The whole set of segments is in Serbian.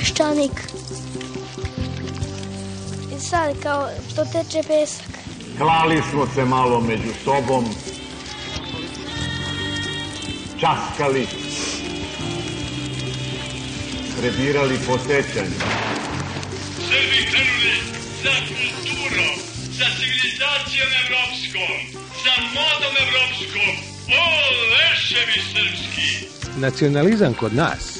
peščanik. I sad kao to teče pesak. Klali smo se malo među sobom, časkali, prebirali po sećanju. Srbi krenuli za kulturom, za civilizacijom evropskom, za modom evropskom. O, leševi srpski! Nacionalizam kod nas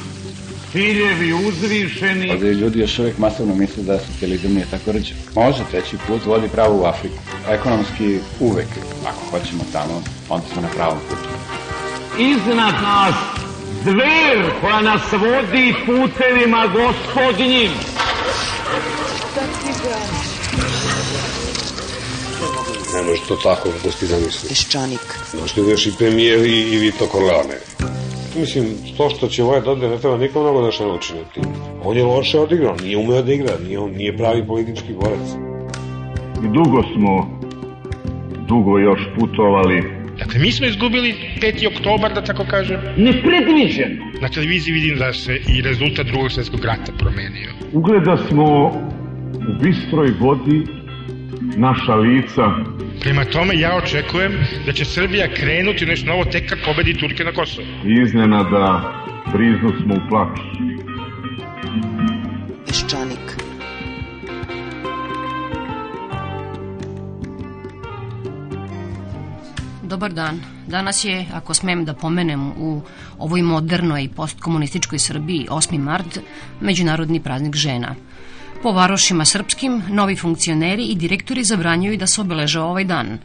ciljevi uzvišeni, Ovdje ljudi još uvijek masovno misle da socijalizam nije tako rđe. Može, treći put vodi pravo u Afriku. Ekonomski uvek, ako hoćemo tamo, onda smo na pravom putu. iznad nas zver koja nas vodi putevima gospodnjim. Ne može to tako da ti zamisli. Peščanik. Došli još i premijer i, i Vito Corleone. Mislim, to što će ovaj dode, ne treba nikom mnogo da se nauči na tim. On je loše odigrao, nije umeo da igra, nije, on nije pravi politički borac. I dugo smo, dugo još putovali. Dakle, mi smo izgubili 5. oktobar, da tako kažem. Nepredviđeno. Na televiziji vidim da se i rezultat drugog svjetskog rata promenio. Ugleda smo u bistroj vodi naša lica Prema tome, ja očekujem da će Srbija krenuti u nešto novo tek kad pobedi Turke na Kosovo. iznenada briznu smo u plač. Peščanik. Dobar dan. Danas je, ako smem da pomenem, u ovoj modernoj postkomunističkoj Srbiji 8. mart, Međunarodni praznik žena. Po varošima srpskim, novi funkcioneri i direktori zabranjuju da se obeležava ovaj dan.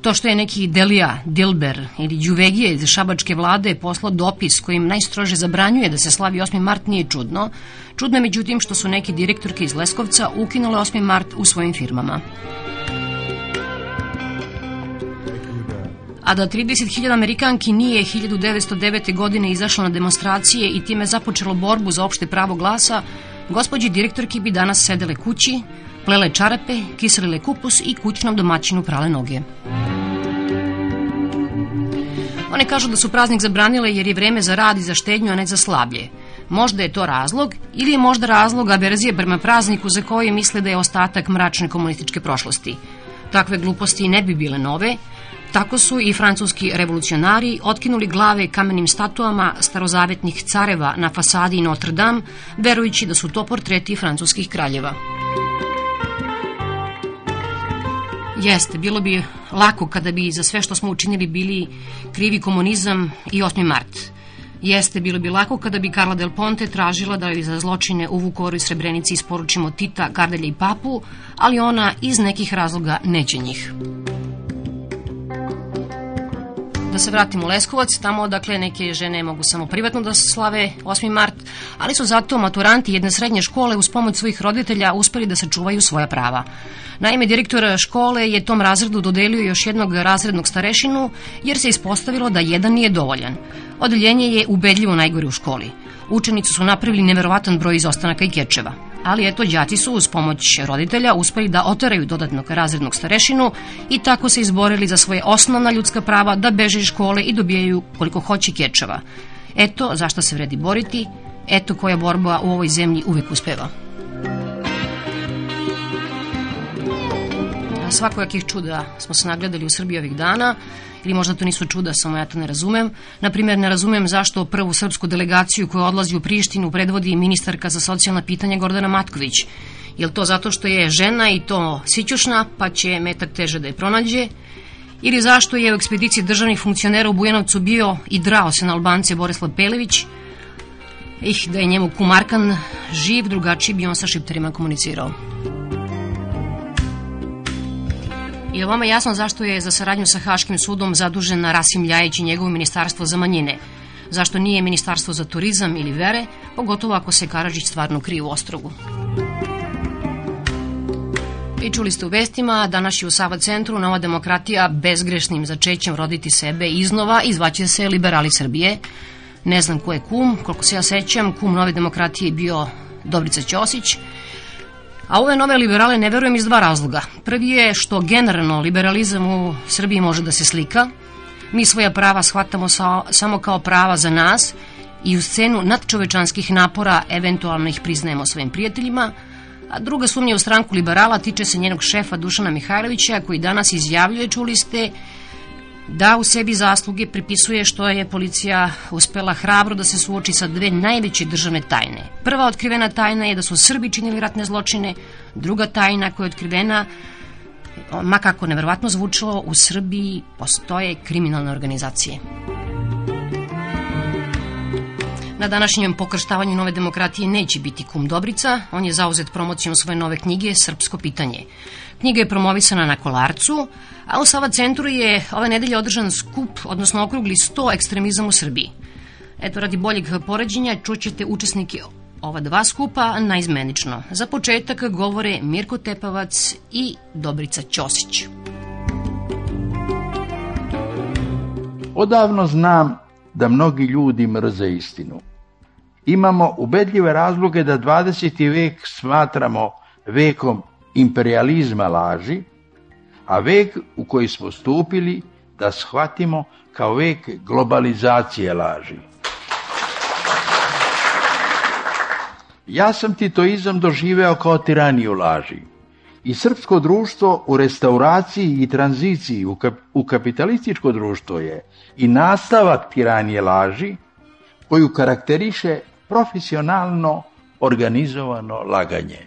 To što je neki Delija, Dilber ili Đuvegije iz šabačke vlade poslao dopis kojim najstrože zabranjuje da se slavi 8. mart nije čudno. Čudno je međutim što su neki direktorke iz Leskovca ukinule 8. mart u svojim firmama. a da 30.000 Amerikanki nije 1909. godine izašlo na demonstracije i time započelo borbu za opšte pravo glasa, gospođi direktorki bi danas sedele kući, plele čarape, kiselile kupus i kućnom domaćinu prale noge. One kažu da su praznik zabranile jer je vreme za rad i za štednju, a ne za slablje. Možda je to razlog ili je možda razlog averzije prema prazniku za koje misle da je ostatak mračne komunističke prošlosti. Takve gluposti ne bi bile nove, tako su i francuski revolucionari otkinuli glave kamenim statuama starozavetnih careva na fasadi Notre Dame, verujući da su to portreti francuskih kraljeva. Jeste, bilo bi lako kada bi za sve što smo učinili bili krivi komunizam i 8. mart. Jeste, bilo bi lako kada bi Carla Del Ponte tražila da joj za zločine u Vukoru i Srebrenici isporučimo Tita, Gardelja i Papu, ali ona iz nekih razloga neće njih. Da se vratimo u Leskovac, tamo dakle neke žene mogu samo privatno da slave 8. mart, ali su zato maturanti jedne srednje škole uz pomoć svojih roditelja uspeli da sačuvaju svoja prava. Naime, direktor škole je tom razredu dodelio još jednog razrednog starešinu, jer se ispostavilo da jedan nije dovoljan. Odeljenje je ubedljivo najgore u školi. Učenici su napravili neverovatan broj izostanaka i kečeva. Ali eto, đaci su uz pomoć roditelja uspeli da oteraju dodatnog razrednog starešinu i tako se izborili za svoje osnovna ljudska prava da beže iz škole i dobijaju koliko hoće kečeva. Eto, zašto se vredi boriti, eto koja borba u ovoj zemlji uvek uspeva. Svakojakih čuda smo se nagledali u Srbiji ovih dana, ili možda to nisu čuda, samo ja to ne razumem. Naprimjer, ne razumem zašto prvu srpsku delegaciju koja odlazi u Prištinu predvodi ministarka za socijalna pitanja Gordana Matković. Je to zato što je žena i to sićušna, pa će metak teže da je pronađe? Ili zašto je u ekspediciji državnih funkcionera u Bujanovcu bio i drao se na Albance Borislav Pelević? Ih, da je njemu kumarkan živ, drugačiji bi on sa šipterima komunicirao. Je vama jasno zašto je za saradnju sa Haškim sudom zadužen Rasim Ljajić i njegovo ministarstvo za manjine? Zašto nije ministarstvo za turizam ili vere, pogotovo ako se Karadžić stvarno krije u ostrogu? I čuli ste u vestima, danas je u Sava centru Nova demokratija bezgrešnim začećem roditi sebe iznova i zvaće se Liberali Srbije. Ne znam ko je kum, koliko se ja sećam, kum Nove demokratije je bio Dobrica Ćosić, A ove nove liberale ne verujem iz dva razloga. Prvi je što generalno liberalizam u Srbiji može da se slika. Mi svoja prava shvatamo sa, samo kao prava za nas i u scenu nadčovečanskih napora eventualno ih priznajemo svojim prijateljima, a druga sumnja u stranku liberala tiče se njenog šefa Dušana Mihajlovića koji danas izjavljuje, čuli ste, da u sebi zasluge pripisuje što je policija uspela hrabro da se suoči sa dve najveće državne tajne. Prva otkrivena tajna je da su Srbi činili ratne zločine, druga tajna koja je otkrivena ma kako neverovatno zvučalo, u Srbiji postoje kriminalne organizacije. Na današnjem pokrštavanju nove demokratije neće biti kum Dobrica, on je zauzet promocijom svoje nove knjige Srpsko pitanje. Knjiga je promovisana na Kolarcu, a u Sava centru je ove nedelje održan skup, odnosno okrugli 100 ekstremizam u Srbiji. Eto, radi boljeg poređenja čućete učesnike ova dva skupa naizmenično. Za početak govore Mirko Tepavac i Dobrica Ćosić. Odavno znam da mnogi ljudi mrze istinu. Imamo ubedljive razloge da 20. vek smatramo vekom imperializma laži, a vek u koji smo stupili da shvatimo kao vek globalizacije laži. Ja sam titoizam doživeo kao tiraniju laži i srpsko društvo u restauraciji i tranziciji u, kap, u kapitalističko društvo je i nastavak tiranije laži koju karakteriše profesionalno organizovano laganje.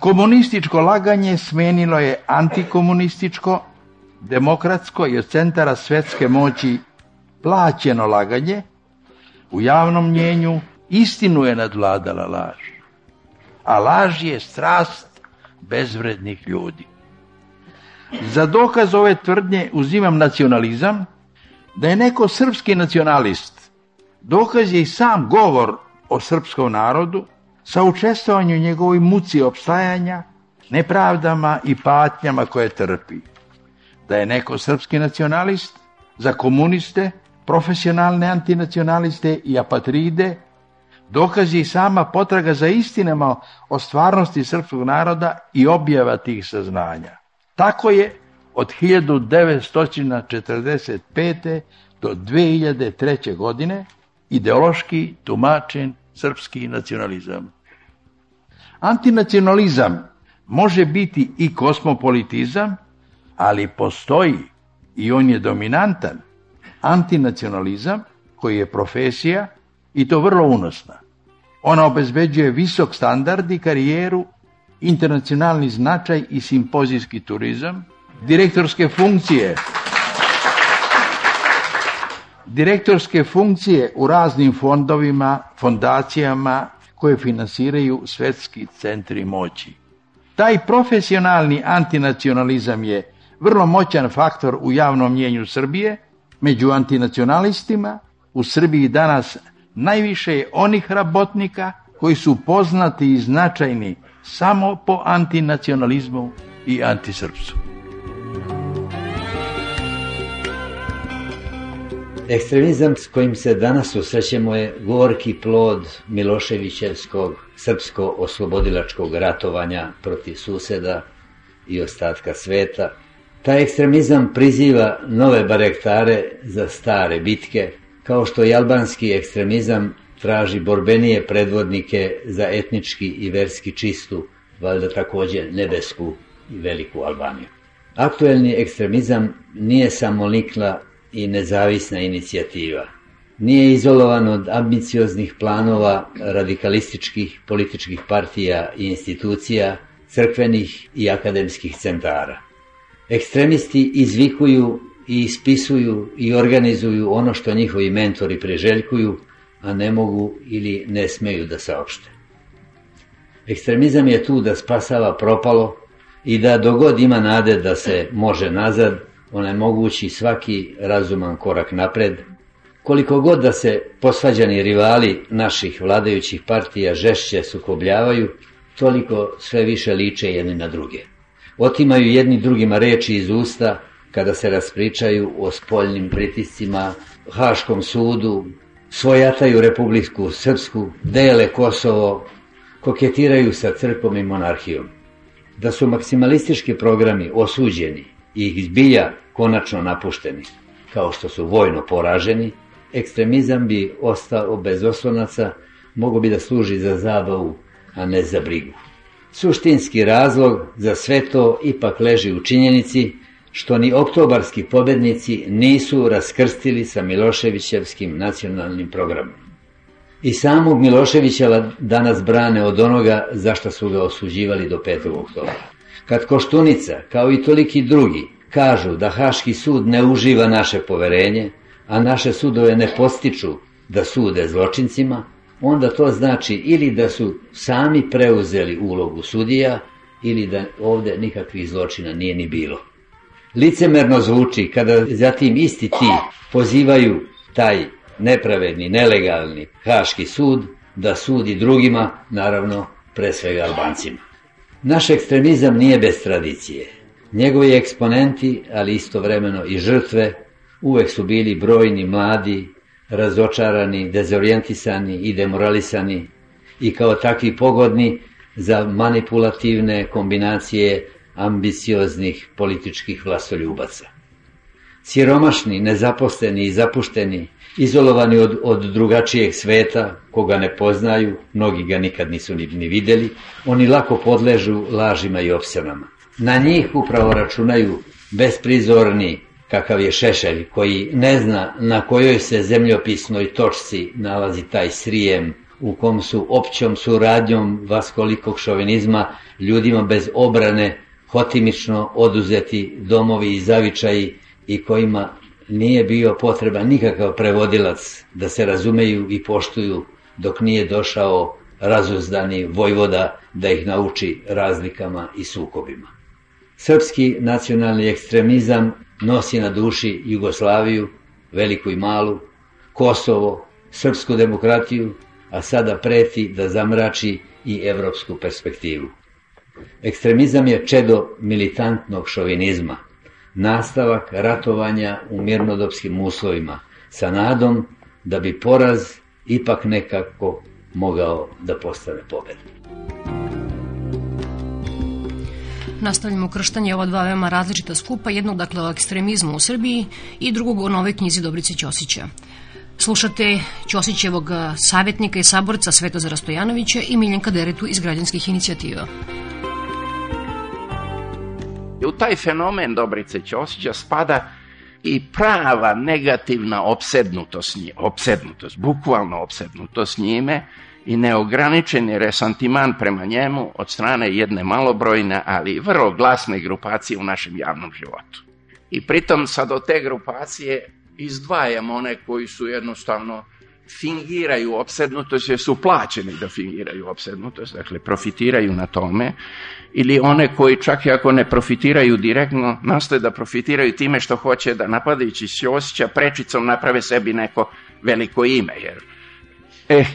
Komunističko laganje smenilo je antikomunističko, demokratsko i od centara svetske moći plaćeno laganje, u javnom mnjenju istinu je nadvladala laž. A laž je strast bezvrednih ljudi. Za dokaz ove tvrdnje uzimam nacionalizam, da je neko srpski nacionalist. Dokaz je i sam govor o srpskom narodu, sa učestvovanju njegovoj muci opstajanja, nepravdama i patnjama koje trpi. Da je neko srpski nacionalist, za komuniste, profesionalne antinacionaliste i apatride, dokaz je i sama potraga za istinama o stvarnosti srpskog naroda i objava tih saznanja. Tako je od 1945. do 2003. godine ideološki tumačen srpski nacionalizam. Antinacionalizam može biti i kosmopolitizam, ali postoji i on je dominantan antinacionalizam koji je profesija i to vrlo unosna. Ona obezbeđuje visok standard i karijeru, internacionalni značaj i simpozijski turizam, direktorske funkcije direktorske funkcije u raznim fondovima, fondacijama koje finansiraju svetski centri moći. Taj profesionalni antinacionalizam je vrlo moćan faktor u javnom mnjenju Srbije, među antinacionalistima u Srbiji danas najviše je onih rabotnika koji su poznati i značajni samo po antinacionalizmu i antisrpsu. Ekstremizam s kojim se danas susrećemo je gorki plod Miloševićevskog srpsko-oslobodilačkog ratovanja protiv suseda i ostatka sveta. Taj ekstremizam priziva nove barektare za stare bitke, kao što i albanski ekstremizam traži borbenije predvodnike za etnički i verski čistu, valjda takođe nebesku i veliku Albaniju. Aktuelni ekstremizam nije samo likla i nezavisna inicijativa. Nije izolovan od ambicioznih planova radikalističkih političkih partija i institucija, crkvenih i akademskih centara. Ekstremisti izvikuju i ispisuju i organizuju ono što njihovi mentori preželjkuju, a ne mogu ili ne smeju da saopšte. Ekstremizam je tu da spasava propalo i da dogod ima nade da se može nazad, onemogući svaki razuman korak napred, koliko god da se posvađani rivali naših vladajućih partija žešće sukobljavaju, toliko sve više liče jedni na druge. Otimaju jedni drugima reči iz usta kada se raspričaju o spoljnim pritiscima, Haškom sudu, svojataju Republiku Srpsku, dele Kosovo, koketiraju sa crkvom i monarhijom. Da su maksimalistički programi osuđeni i ih zbilja konačno napušteni, kao što su vojno poraženi, ekstremizam bi ostao bez oslonaca, mogo bi da služi za zabavu, a ne za brigu. Suštinski razlog za sve to ipak leži u činjenici što ni oktobarski pobednici nisu raskrstili sa Miloševićevskim nacionalnim programom. I samog Miloševića danas brane od onoga zašto su ga osuđivali do 5. oktobra. Kad Koštunica, kao i toliki drugi, kažu da Haški sud ne uživa naše poverenje, a naše sudove ne postiču da sude zločincima, onda to znači ili da su sami preuzeli ulogu sudija ili da ovde nikakvih zločina nije ni bilo. Licemerno zvuči kada zatim isti ti pozivaju taj nepravedni, nelegalni Haški sud da sudi drugima, naravno pre svega Albancima. Naš ekstremizam nije bez tradicije. Njegovi eksponenti, ali istovremeno i žrtve, uvek su bili brojni mladi, razočarani, dezorijentisani i demoralisani i kao takvi pogodni za manipulativne kombinacije ambicioznih političkih vlasoljubaca. Siromašni, nezaposleni i zapušteni, izolovani od, od drugačijeg sveta, koga ne poznaju, mnogi ga nikad nisu ni, ni videli, oni lako podležu lažima i opsjanama. Na njih upravo računaju besprizorni, kakav je Šešelj, koji ne zna na kojoj se zemljopisnoj točci nalazi taj srijem u kom su općom suradnjom vaskolikog šovinizma ljudima bez obrane hotimično oduzeti domovi i zavičaji i kojima nije bio potreban nikakav prevodilac da se razumeju i poštuju dok nije došao razuzdani vojvoda da ih nauči razlikama i sukobima. Srpski nacionalni ekstremizam nosi na duši Jugoslaviju, veliku i malu, Kosovo, srpsku demokratiju, a sada preti da zamrači i evropsku perspektivu. Ekstremizam je čedo militantnog šovinizma, nastavak ratovanja u mirnodopskim uslovima, sa nadom da bi poraz ipak nekako mogao da postane pobednik. Nastavljamo krštanje ova dva veoma različita skupa, jednog dakle o ekstremizmu u Srbiji i drugog o novoj knjizi Dobrice Ćosića. Slušate Ćosićevog savjetnika i saborca Svetozara Stojanovića i Miljenka Deretu iz građanskih inicijativa. U taj fenomen Dobrice Ćosića spada i prava negativna opsednutost, opsednutost, bukvalno opsednutost njime i neograničeni resantiman prema njemu od strane jedne malobrojne, ali vrlo glasne grupacije u našem javnom životu. I pritom sad od te grupacije izdvajamo one koji su jednostavno fingiraju opsednutost jer su plaćeni da fingiraju opsednutost, dakle profitiraju na tome, ili one koji čak i ako ne profitiraju direktno, nastoje da profitiraju time što hoće da napadajući Ćosića prečicom naprave sebi neko veliko ime. Jer, eh,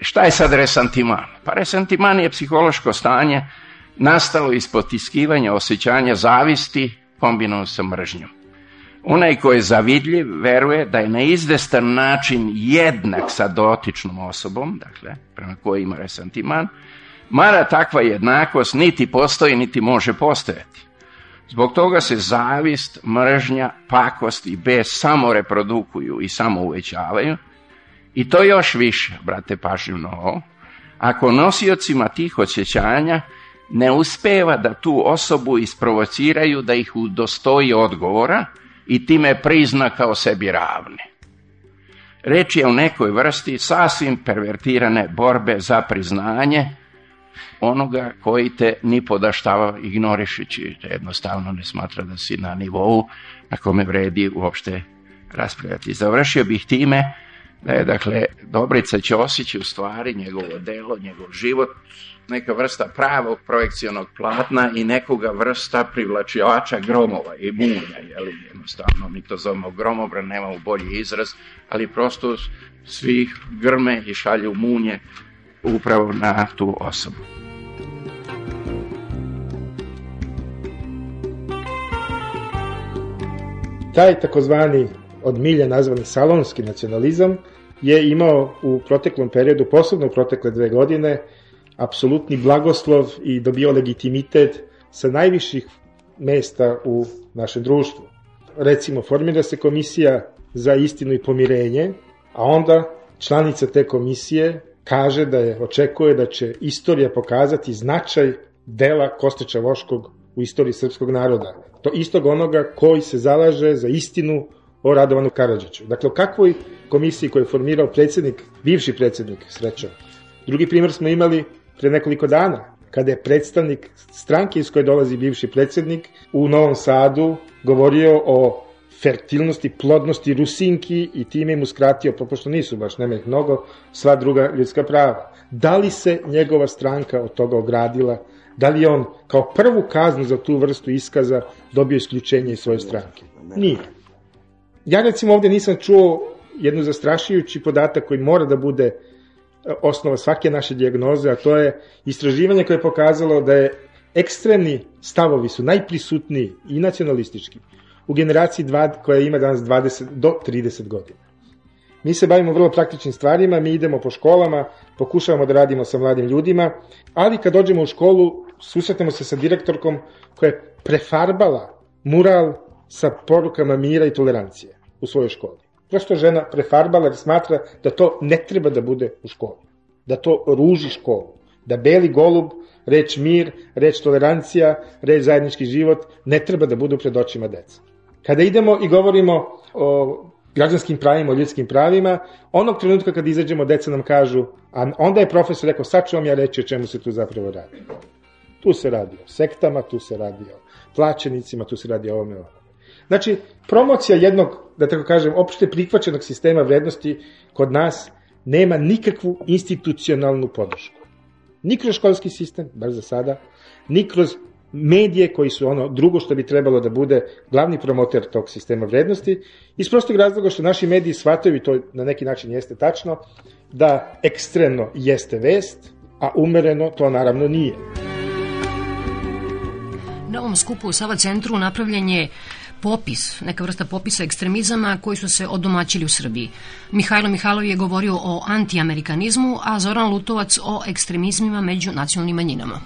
šta je sad resantiman? Pa resantiman je psihološko stanje nastalo iz potiskivanja osjećanja zavisti kombinovano sa mržnjom. Onaj ko je zavidljiv veruje da je na izdestan način jednak sa dotičnom osobom, dakle, prema kojoj ima resantiman, mara takva jednakost niti postoji, niti može postojati. Zbog toga se zavist, mržnja, pakost i bes samo reprodukuju i samo uvećavaju, i to još više, brate, pažnju ovo, ako nosiocima tih osjećanja ne uspeva da tu osobu isprovociraju da ih udostoji odgovora, i time prizna kao sebi ravne. Reč je o nekoj vrsti sasvim pervertirane borbe za priznanje onoga koji te ni podaštava ignorišući, te jednostavno ne smatra da si na nivou na kome vredi uopšte raspravljati. Završio bih time da je, dakle, Dobrica Ćosić u stvari njegovo delo, njegov život, neka vrsta pravog projekcionog platna i nekoga vrsta privlačivača gromova i munja, jeli, jednostavno, mi to zovemo gromobran, nemamo bolji izraz, ali prosto svi grme i šalju munje upravo na tu osobu. Taj takozvani od milja nazvani salonski nacionalizam je imao u proteklom periodu, posebno u protekle dve godine, apsolutni blagoslov i dobio legitimitet sa najviših mesta u našem društvu. Recimo, formira se komisija za istinu i pomirenje, a onda članica te komisije kaže da je očekuje da će istorija pokazati značaj dela Kostića Voškog u istoriji srpskog naroda. To istog onoga koji se zalaže za istinu o Radovanu Karadžiću. Dakle, kakvoj komisiji koju je formirao predsednik, bivši predsednik Srećo. Drugi primjer smo imali pre nekoliko dana, kada je predstavnik stranke iz koje dolazi bivši predsednik u Novom Sadu govorio o fertilnosti, plodnosti Rusinki i time mu skratio, pa pošto nisu baš, nema ih mnogo, sva druga ljudska prava. Da li se njegova stranka od toga ogradila? Da li on kao prvu kaznu za tu vrstu iskaza dobio isključenje iz svoje stranke? Nije. Ja recimo ovde nisam čuo jednu zastrašujući podatak koji mora da bude osnova svake naše dijagnoze, a to je istraživanje koje je pokazalo da je ekstremni stavovi su najprisutniji i nacionalistički u generaciji dva, koja ima danas 20 do 30 godina. Mi se bavimo vrlo praktičnim stvarima, mi idemo po školama, pokušavamo da radimo sa mladim ljudima, ali kad dođemo u školu, susretemo se sa direktorkom koja je prefarbala mural sa porukama mira i tolerancije u svojoj školi. Zašto žena prefarbala jer smatra da to ne treba da bude u školi, da to ruži školu, da beli golub, reč mir, reč tolerancija, reč zajednički život ne treba da budu pred očima deca. Kada idemo i govorimo o građanskim pravima, o ljudskim pravima, onog trenutka kad izađemo, deca nam kažu, a onda je profesor rekao, sad ću vam ja reći o čemu se tu zapravo radi. Tu se radi o sektama, tu se radi o plaćenicima, tu se radi o ovome, ovome. Znači, promocija jednog, da tako kažem, opšte prihvaćenog sistema vrednosti kod nas nema nikakvu institucionalnu podršku. Ni kroz školski sistem, bar za sada, ni kroz medije koji su ono drugo što bi trebalo da bude glavni promoter tog sistema vrednosti, iz prostog razloga što naši mediji shvataju, i to na neki način jeste tačno, da ekstremno jeste vest, a umereno to naravno nije. Na ovom skupu u Sava centru napravljen je popis, neka vrsta popisa ekstremizama koji su se odomaćili u Srbiji. Mihajlo Mihajlov je govorio o antiamerikanizmu, a Zoran Lutovac o ekstremizmima među nacionalnim manjinama.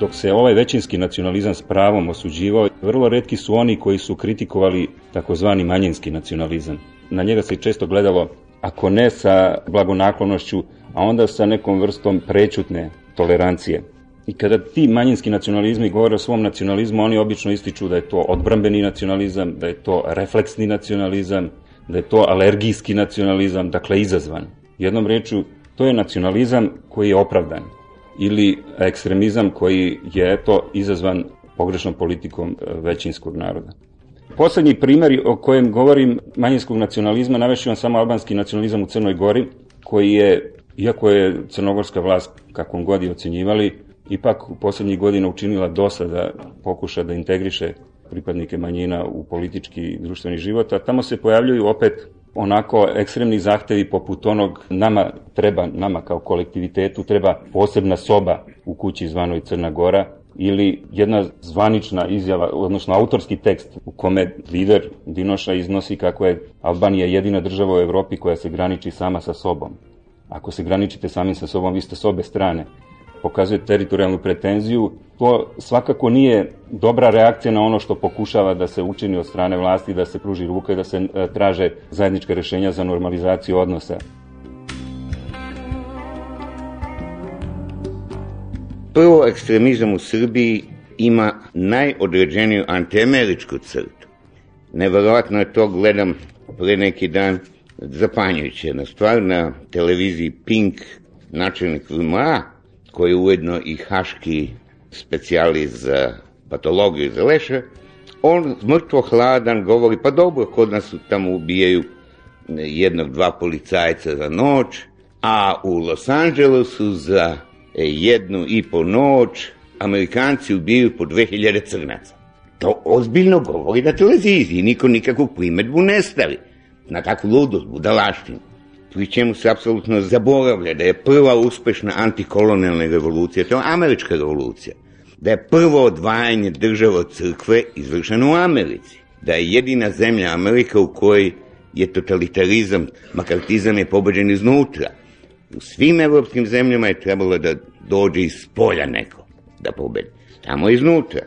Dok se ovaj većinski nacionalizam s pravom osuđivao, vrlo redki su oni koji su kritikovali takozvani manjinski nacionalizam. Na njega se često gledalo, ako ne sa blagonaklonošću, a onda sa nekom vrstom prećutne tolerancije. I kada ti manjinski nacionalizmi govore o svom nacionalizmu, oni obično ističu da je to odbrambeni nacionalizam, da je to refleksni nacionalizam, da je to alergijski nacionalizam, dakle izazvan. Jednom reču, to je nacionalizam koji je opravdan ili ekstremizam koji je eto izazvan pogrešnom politikom e, većinskog naroda. Poslednji primer o kojem govorim manjinskog nacionalizma navešću vam samo albanski nacionalizam u Crnoj Gori, koji je, iako je crnogorska vlast, kakvom god je ocenjivali, ipak u poslednjih godina učinila dosta da pokuša da integriše pripadnike manjina u politički i društveni život, a tamo se pojavljuju opet onako ekstremni zahtevi poput onog nama treba, nama kao kolektivitetu treba posebna soba u kući zvanoj Crna Gora ili jedna zvanična izjava, odnosno autorski tekst u kome lider Dinoša iznosi kako je Albanija jedina država u Evropi koja se graniči sama sa sobom. Ako se graničite sami sa sobom, vi ste s obe strane pokazuje teritorijalnu pretenziju, to svakako nije dobra reakcija na ono što pokušava da se učini od strane vlasti, da se pruži ruka i da se e, traže zajedničke rešenja za normalizaciju odnosa. Prvo, ekstremizam u Srbiji ima najodređeniju antiameričku crtu. Neverovatno je to, gledam pre neki dan, zapanjujuće jedna stvar na televiziji Pink, načelnik VMA, koji je ujedno i haški specijalist za patologiju za leše, on mrtvo hladan govori, pa dobro, kod nas su tamo ubijaju jednog, dva policajca za noć, a u Los Angelesu za jednu i po noć Amerikanci ubijaju po 2000 crnaca. To ozbiljno govori na televiziji, niko nikakvu primetbu ne stavi na takvu ludost, budalaštinu pri čemu se apsolutno zaboravlja da je prva uspešna antikolonijalna revolucija, to je američka revolucija. da je prvo odvajanje države od crkve izvršeno u Americi, da je jedina zemlja Amerika u kojoj je totalitarizam, makartizam je pobeđen iznutra. U svim evropskim zemljama je trebalo da dođe iz polja neko da pobedi. Tamo iznutra.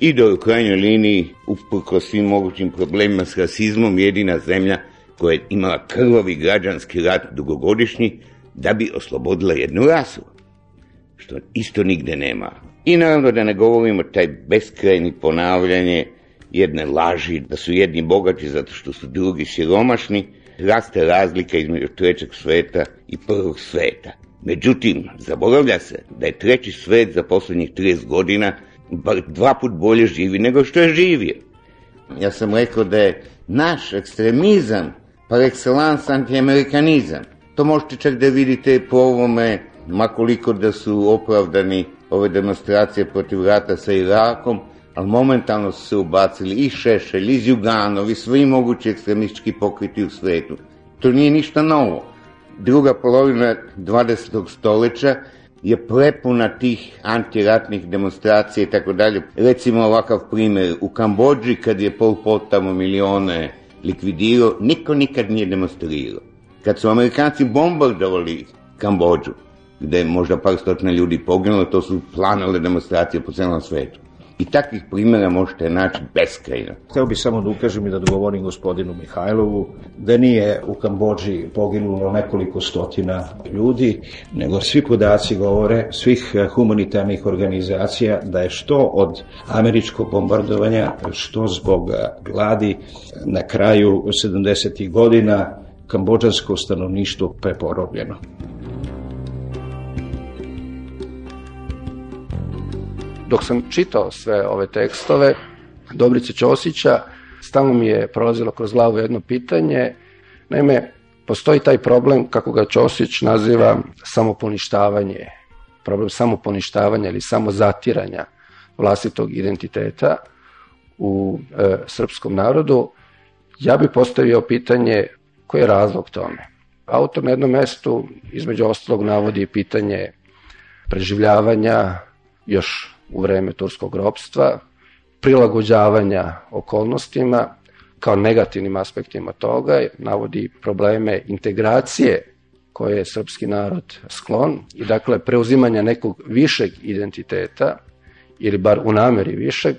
I da u krajnjoj liniji, uprko svim mogućim problemima s rasizmom, jedina zemlja koja je imala krvavi građanski rat dugogodišnji, da bi oslobodila jednu rasu. Što isto nigde nema. I naravno da ne govorimo taj beskrajni ponavljanje jedne laži da su jedni bogati zato što su drugi siromašni, raste razlika između trećeg sveta i prvog sveta. Međutim, zaboravlja se da je treći svet za poslednjih 30 godina bar dva put bolje živi nego što je živio. Ja sam rekao da je naš ekstremizam par excellence antiamerikanizam. To možete čak da vidite po ovome, makoliko da su opravdani ove demonstracije protiv rata sa Irakom, ali momentalno su se ubacili i Šešelj, i Zjuganov, i svi mogući ekstremistički pokriti u svetu. To nije ništa novo. Druga polovina 20. stoleća je prepuna tih antiratnih demonstracija i tako dalje. Recimo ovakav primjer, u Kambođi kad je Pol Pot tamo milione likvidirao, niko nikad nije demonstrirao. Kad su Amerikanci bombardovali Kambođu, gde je možda par stotina ljudi poginulo, to su planale demonstracije po celom svetu. I takvih primjera možete naći beskrajno. Hteo bih samo da ukažem i da odgovorim gospodinu Mihajlovu da nije u Kambođi poginulo nekoliko stotina ljudi, nego svi podaci govore svih humanitarnih organizacija da je što od američkog bombardovanja, što zbog gladi na kraju 70. godina kambođansko stanovništvo preporobljeno. Dok sam čitao sve ove tekstove Dobrice Ćosića, stalno mi je prolazilo kroz glavu jedno pitanje. Naime, postoji taj problem, kako ga Ćosić naziva, samoponištavanje. Problem samoponištavanja ili samozatiranja vlastitog identiteta u e, srpskom narodu. Ja bih postavio pitanje koji je razlog tome. Autor na jednom mestu, između ostalog, navodi pitanje preživljavanja još u vreme turskog ropstva, prilagođavanja okolnostima kao negativnim aspektima toga, navodi probleme integracije koje je srpski narod sklon i dakle preuzimanja nekog višeg identiteta ili bar u nameri višeg,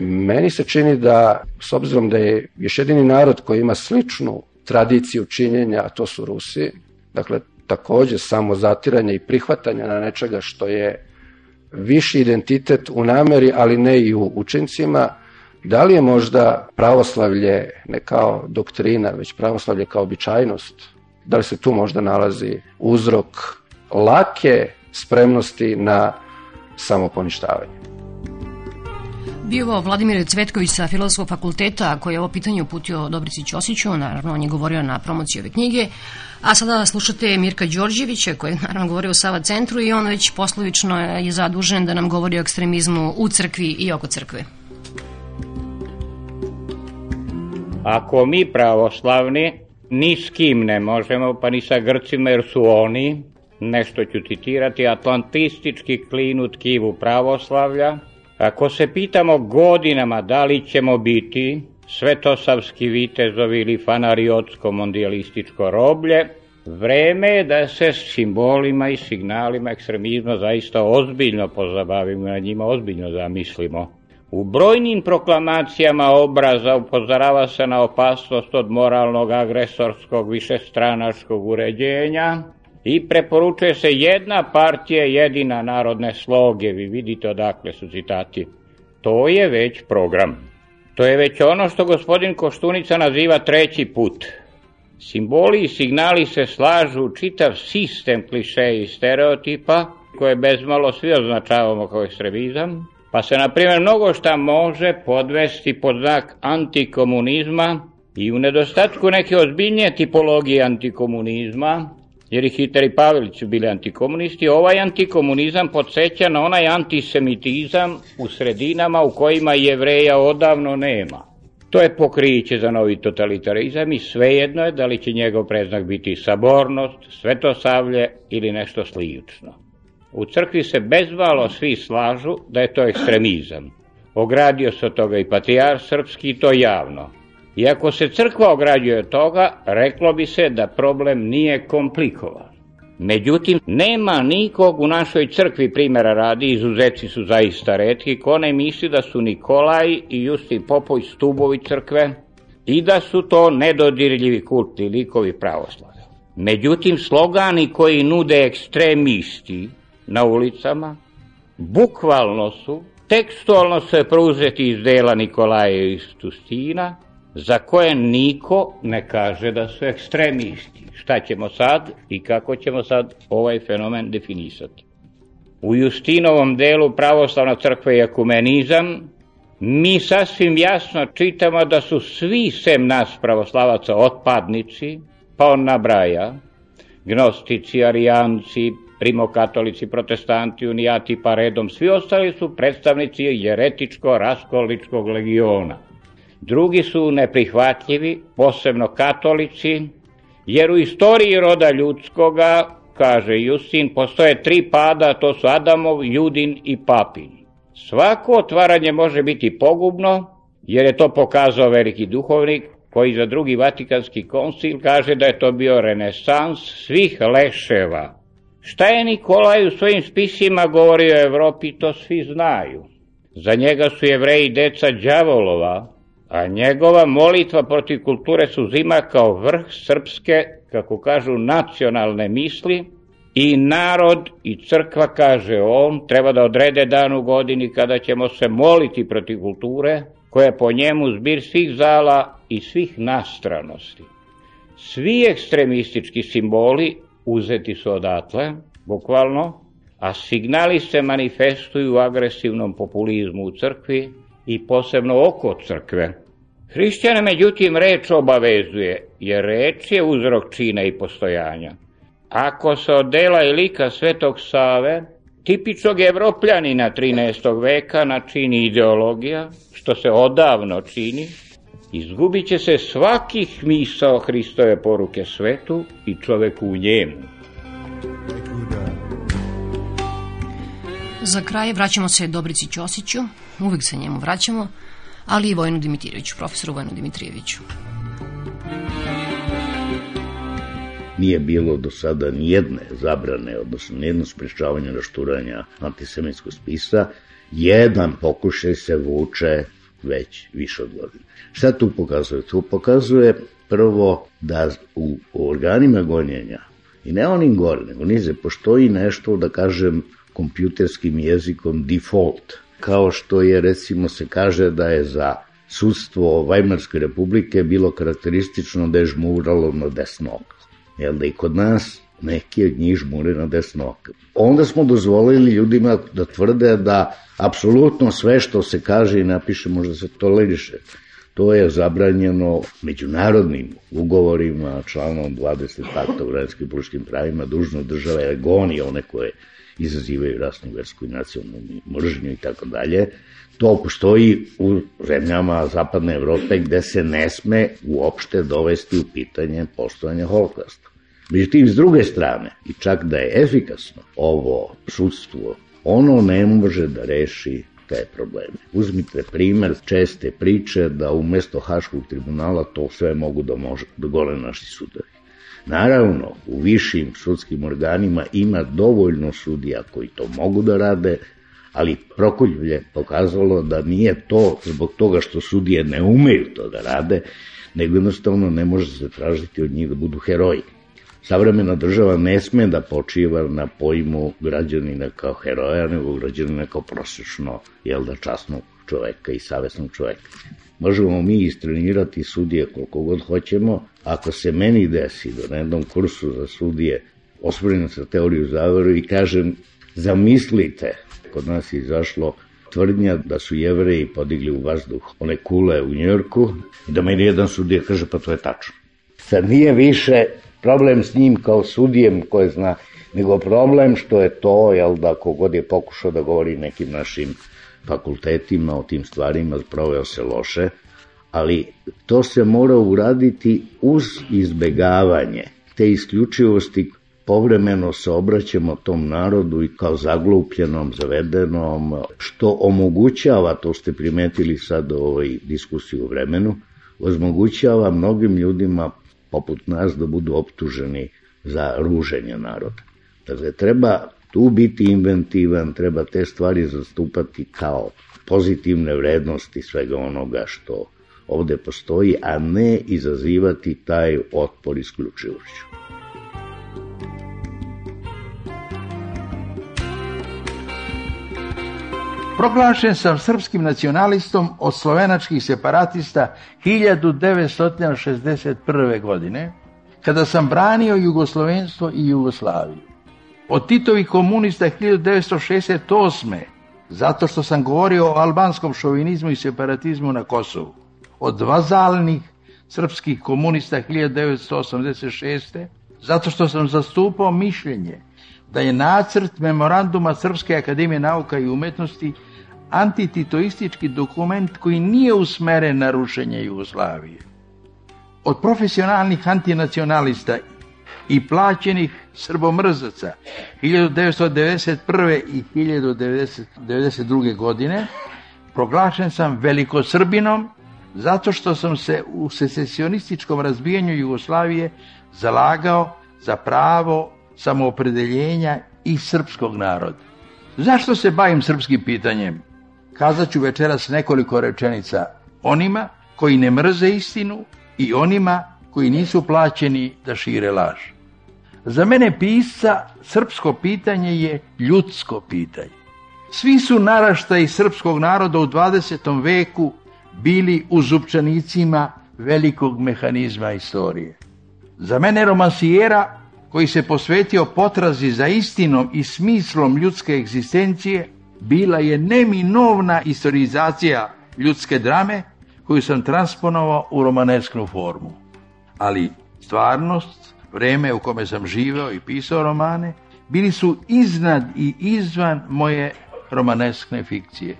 meni se čini da, s obzirom da je još jedini narod koji ima sličnu tradiciju činjenja, a to su Rusi, dakle takođe samo zatiranje i prihvatanja na nečega što je viši identitet u nameri, ali ne i u učincima, da li je možda pravoslavlje ne kao doktrina, već pravoslavlje kao običajnost? Da li se tu možda nalazi uzrok lake spremnosti na samoponištavanje? Bio ovo Vladimir Cvetković sa Filozofskog fakulteta koji je ovo pitanje uputio Dobrici Ćosiću, naravno on je govorio na promociji ove knjige, a sada slušate Mirka Đorđevića koji je naravno govorio u Sava centru i on već poslovično je zadužen da nam govori o ekstremizmu u crkvi i oko crkve. Ako mi pravoslavni ni s kim ne možemo, pa ni sa Grcima jer su oni, nešto ću citirati, atlantistički klinu tkivu pravoslavlja, Ako se pitamo godinama da li ćemo biti svetosavski vitezovi ili fanariotsko-mondialističko roblje, vreme je da se simbolima i signalima ekstremizma zaista ozbiljno pozabavimo, na njima ozbiljno zamislimo. U brojnim proklamacijama obraza upozorava se na opasnost od moralnog agresorskog višestranačkog uređenja, i preporučuje se jedna partija, jedina narodne sloge. Vi vidite odakle su citati. To je već program. To je već ono što gospodin Koštunica naziva treći put. Simboli i signali se slažu čitav sistem kliše i stereotipa, koje bezmalo svi označavamo kao ekstremizam, pa se, na primjer, mnogo šta može podvesti pod znak antikomunizma i u nedostatku neke ozbiljnije tipologije antikomunizma, jer i Hitler i Pavelić su bili antikomunisti, ovaj antikomunizam podsjeća na onaj antisemitizam u sredinama u kojima jevreja odavno nema. To je pokriće za novi totalitarizam i svejedno je da li će njegov preznak biti sabornost, svetosavlje ili nešto slično. U crkvi se bezvalo svi slažu da je to ekstremizam. Ogradio se od toga i patrijar srpski i to javno. Iako se crkva ograđuje od toga, reklo bi se da problem nije komplikovan. Međutim, nema nikog u našoj crkvi primjera radi, izuzeci su zaista redki, ko ne misli da su Nikolaj i Justin Popoj stubovi crkve i da su to nedodirljivi kultni likovi pravoslava. Međutim, slogani koji nude ekstremisti na ulicama, bukvalno su, tekstualno se preuzeti iz dela Nikolaja i Stustina, za koje niko ne kaže da su ekstremisti. Šta ćemo sad i kako ćemo sad ovaj fenomen definisati? U Justinovom delu pravoslavna crkva i ekumenizam mi sasvim jasno čitamo da su svi sem nas pravoslavaca otpadnici, pa on nabraja, gnostici, arijanci, primokatolici, protestanti, unijati pa redom, svi ostali su predstavnici jeretičko-raskoličkog legiona. Drugi su neprihvatljivi, posebno katolici, jer u istoriji roda ljudskoga, kaže Justin, postoje tri pada, to su Adamov, Judin i Papin. Svako otvaranje može biti pogubno, jer je to pokazao veliki duhovnik, koji za drugi Vatikanski koncil kaže da je to bio renesans svih leševa. Šta je Nikolaj u svojim spisima govorio o Evropi, to svi znaju. Za njega su jevreji deca đavolova, a njegova molitva protiv kulture se uzima kao vrh srpske, kako kažu, nacionalne misli i narod i crkva, kaže on, treba da odrede dan u godini kada ćemo se moliti protiv kulture, koja je po njemu zbir svih zala i svih nastranosti. Svi ekstremistički simboli uzeti su odatle, bukvalno, a signali se manifestuju u agresivnom populizmu u crkvi i posebno oko crkve. Hrišćane, međutim, reč obavezuje, jer reč je uzrok čina i postojanja. Ako se od dela i lika Svetog Save, tipičnog evropljanina 13. veka načini ideologija, što se odavno čini, izgubit će se svaki smisao Hristove poruke svetu i čoveku u njemu. Za kraj vraćamo se Dobrici Ćosiću, uvek se njemu vraćamo, ali i Vojnu Dimitrijeviću, profesoru Vojnu Dimitrijeviću. Nije bilo do sada nijedne zabrane, odnosno nijedno sprečavanje rašturanja antisemitskog spisa, jedan pokušaj se vuče već više od godina. Šta tu pokazuje? Tu pokazuje prvo da u organima gonjenja i ne onim gore, nego nize, postoji nešto, da kažem, kompjuterskim jezikom default, kao što je recimo se kaže da je za sudstvo Vajmarske republike bilo karakteristično da je žmuralo na desnog. Jel da i kod nas neki od njih žmure na desnog. Onda smo dozvolili ljudima da tvrde da apsolutno sve što se kaže i napiše može se toleriše. To je zabranjeno međunarodnim ugovorima, članom 20 pakta o građanskim političkim pravima, dužno države je goni one koje izazivaju rasnu, versku i nacionalnu mržnju i tako dalje. To postoji u zemljama zapadne Evrope gde se ne sme uopšte dovesti u pitanje postojanja holokausta. Međutim, s druge strane, i čak da je efikasno ovo sudstvo, ono ne može da reši te probleme. Uzmite primer česte priče da umesto Haškog tribunala to sve mogu da, može, da gole naši sudovi. Naravno, u višim sudskim organima ima dovoljno sudija koji to mogu da rade, ali Prokoljub pokazalo da nije to zbog toga što sudije ne umeju to da rade, nego jednostavno ne može se tražiti od njih da budu heroji. Savremena država ne sme da počiva na pojmu građanina kao heroja, nego građanina kao prosečno, jel da, časnog čoveka i savesnog čoveka. Možemo mi istrenirati sudije koliko god hoćemo, ako se meni desi da na jednom kursu za sudije osvrnem sa teoriju zaveru i kažem zamislite, kod nas je izašlo tvrdnja da su jevreji podigli u vazduh one kule u Njorku i da meni jedan sudija kaže pa to je tačno. Sad nije više problem s njim kao sudijem koje zna, nego problem što je to, jel da, kogod je pokušao da govori nekim našim fakultetima o tim stvarima, proveo se loše, ali to se mora uraditi uz izbegavanje te isključivosti povremeno se obraćamo tom narodu i kao zaglupljenom, zavedenom, što omogućava, to ste primetili sad u ovoj diskusiji u vremenu, omogućava mnogim ljudima poput nas da budu optuženi za ruženje naroda. Dakle, treba tu biti inventivan, treba te stvari zastupati kao pozitivne vrednosti svega onoga što ovde postoji, a ne izazivati taj otpor isključivošću. Proglašen sam srpskim nacionalistom od slovenačkih separatista 1961. godine, kada sam branio jugoslovenstvo i Jugoslaviju. Od Titovih komunista 1968. zato što sam govorio o albanskom šovinizmu i separatizmu na Kosovu. Od vazalnih srpskih komunista 1986. zato što sam zastupao mišljenje da je nacrt memoranduma Srpske akademije nauka i umetnosti antititoistički dokument koji nije usmeren na rušenje Jugoslavije. Od profesionalnih antinacionalista i plaćenih srbomrzaca 1991. i 1992. godine proglašen sam velikosrbinom zato što sam se u secesionističkom razbijanju Jugoslavije zalagao za pravo samoopredeljenja i srpskog naroda. Zašto se bavim srpskim pitanjem? Kazat ću večeras nekoliko rečenica onima koji ne mrze istinu i onima koji nisu plaćeni da šire laž. Za mene pisca srpsko pitanje je ljudsko pitanje. Svi su naraštaji srpskog naroda u 20. veku bili u zupčanicima velikog mehanizma istorije. Za mene romansijera koji se posvetio potrazi za istinom i smislom ljudske egzistencije bila je neminovna istorizacija ljudske drame koju sam transponovao u romanesknu formu. Ali stvarnost, vreme u kome sam živeo i pisao romane, bili su iznad i izvan moje romaneskne fikcije.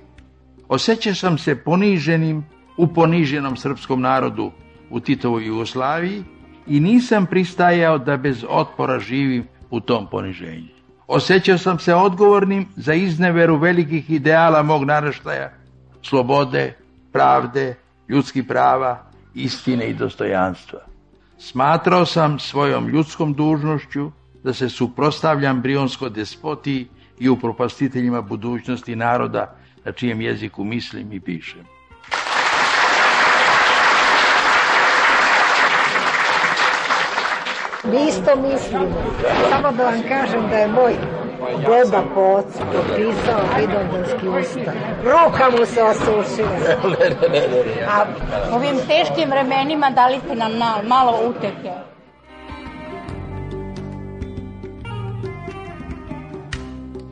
Osećao sam se poniženim u poniženom srpskom narodu u Titovoj Jugoslaviji i nisam pristajao da bez otpora živim u tom poniženju. Osjećao sam se odgovornim za izneveru velikih ideala mog naraštaja, slobode, pravde, ljudskih prava, istine i dostojanstva. Smatrao sam svojom ljudskom dužnošću da se suprostavljam brionsko despotiji i upropastiteljima budućnosti naroda na čijem jeziku mislim i pišem. Mi isto mislimo. Samo da vam kažem da je moj deda Poc potpisao Vidovdanski ustav. Ruka mu se osušila. A ovim teškim vremenima dali ste nam na, malo uteke.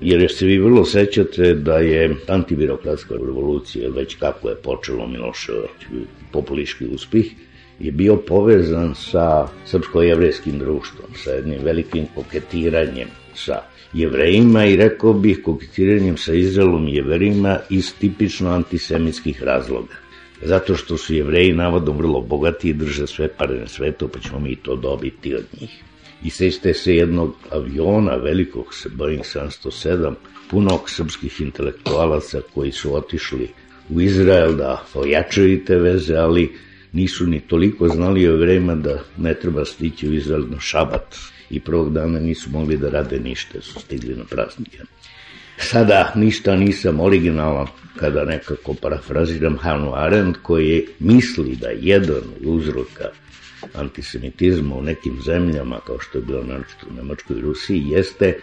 Jer se vi vrlo sećate da je antibirokratska revolucija, već kako je počelo Milošević, populiški uspih, je bio povezan sa srpsko-jevrejskim društvom, sa jednim velikim koketiranjem sa jevrejima i rekao bih koketiranjem sa Izraelom jevrejima iz tipično antisemitskih razloga. Zato što su jevreji navodom vrlo bogati i drže sve pare na svetu, pa ćemo mi to dobiti od njih. I sećate se jednog aviona velikog, Boeing 707, punog srpskih intelektualaca koji su otišli u Izrael da ojačaju te veze, ali nisu ni toliko znali o vrema da ne treba stići u Izrael na šabat i prvog dana nisu mogli da rade ništa, su stigli na praznike. Sada ništa nisam originalan kada nekako parafraziram Hanu Arendt koji misli da jedan uzroka antisemitizma u nekim zemljama, kao što je bilo naročito u Nemačkoj i Rusiji, jeste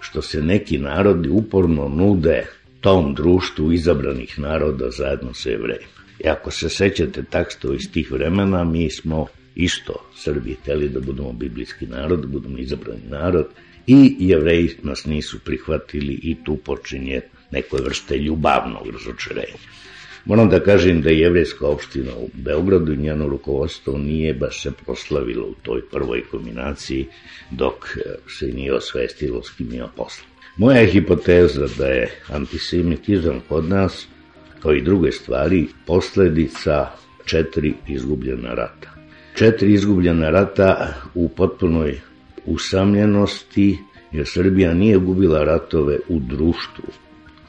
što se neki narodi uporno nude tom društvu izabranih naroda zajedno sa jevrejima. I ako se sećate takstova iz tih vremena, mi smo isto Srbi hteli da budemo biblijski narod, da budemo izabrani narod i jevreji nas nisu prihvatili i tu počinje nekoj vrste ljubavnog razočarenja. Moram da kažem da je jevrejska opština u Beogradu i njeno rukovodstvo nije baš se proslavilo u toj prvoj kombinaciji dok se nije osvestilo s kim ima posla. Moja je hipoteza da je antisemitizam kod nas kao i druge stvari, posledica četiri izgubljena rata. Četiri izgubljena rata u potpunoj usamljenosti, jer Srbija nije gubila ratove u društvu,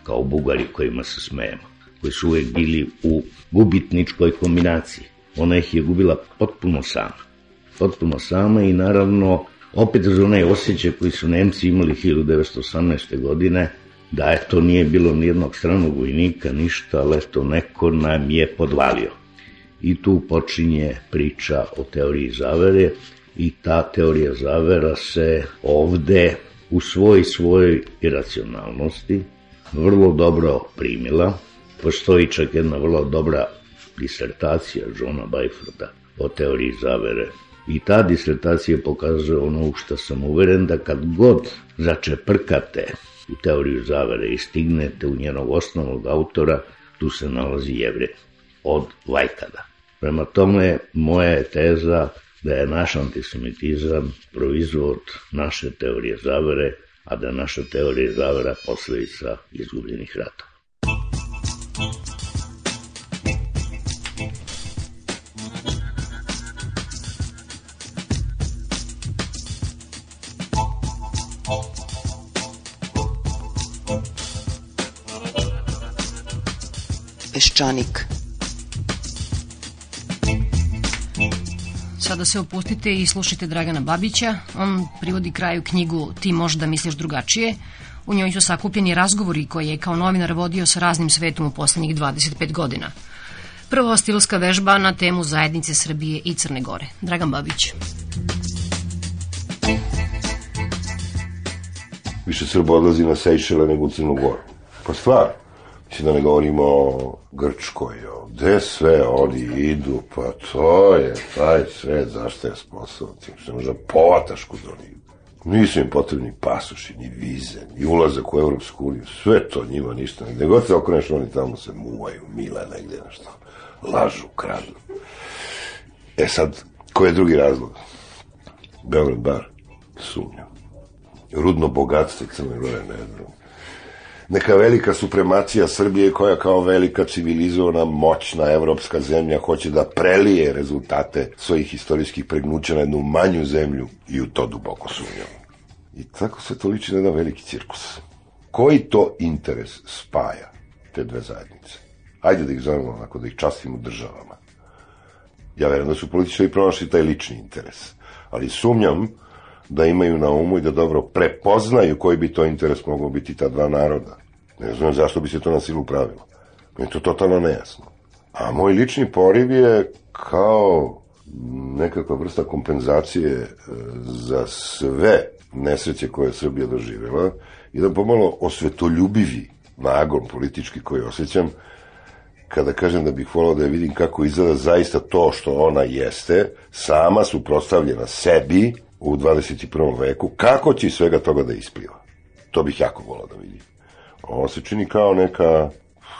kao Bugari kojima se smejemo, koji su uvek bili u gubitničkoj kombinaciji. Ona ih je gubila potpuno sama. Potpuno sama i naravno opet za onaj osjećaj koji su Nemci imali 1918. godine, da eto nije bilo nijednog stranog vojnika, ništa, ali eto neko nam je podvalio. I tu počinje priča o teoriji zavere i ta teorija zavera se ovde u svoj svojoj iracionalnosti vrlo dobro primila. Postoji čak jedna vrlo dobra disertacija Johna Bajforda o teoriji zavere. I ta disertacija pokazuje ono u što sam uveren da kad god začeprkate u teoriju zavere i stignete u njenog osnovnog autora, tu se nalazi jevre od Vajkada. Prema tome, moja je teza da je naš antisemitizam proizvod naše teorije zavere, a da je naša teorija zavera posledica izgubljenih ratova. Peščanik. Sada se opustite i slušajte Dragana Babića. On privodi kraju knjigu Ti možda misliš drugačije. U njoj su sakupljeni razgovori koje je kao novinar vodio sa raznim svetom u poslednjih 25 godina. Prvo stilska vežba na temu zajednice Srbije i Crne Gore. Dragan Babić. Više Srba odlazi na Sejšele nego u Crnu Goru. Pa stvar, mislim da ne govorimo o Grčkoj, o gde sve oni idu, pa to je taj svet zašto je sposoban, tim što možda povataš kod oni. Nisu im potrebni pasoši, ni vize, ni ulazak u Evropsku uniju, sve to njima ništa. Gde god se okreneš, oni tamo se muvaju, mile negde nešto, lažu, kradu. E sad, koji je drugi razlog? Beograd bar, sumnjam. Rudno bogatstvo Crne Gore, ne znam neka velika supremacija Srbije koja kao velika civilizovana, moćna evropska zemlja hoće da prelije rezultate svojih istorijskih pregnuća na jednu manju zemlju i u to duboko sumnjam. I tako se to liči na jedan veliki cirkus. Koji to interes spaja te dve zajednice? Ajde da ih zovemo onako, da ih častimo državama. Ja verujem da su političari pronašli taj lični interes. Ali sumnjam da imaju na umu i da dobro prepoznaju koji bi to interes mogao biti ta dva naroda. Ne znam zašto bi se to na silu pravilo. Mi je to totalno nejasno. A moj lični poriv je kao nekakva vrsta kompenzacije e, za sve nesreće koje je Srbija doživjela, jedan pomalo osvetoljubivi nagon politički koji osjećam, kada kažem da bih volao da je vidim kako izgleda zaista to što ona jeste, sama suprostavljena sebi, u 21. veku, kako će svega toga da ispliva. To bih jako volao da vidim. Ovo se čini kao neka,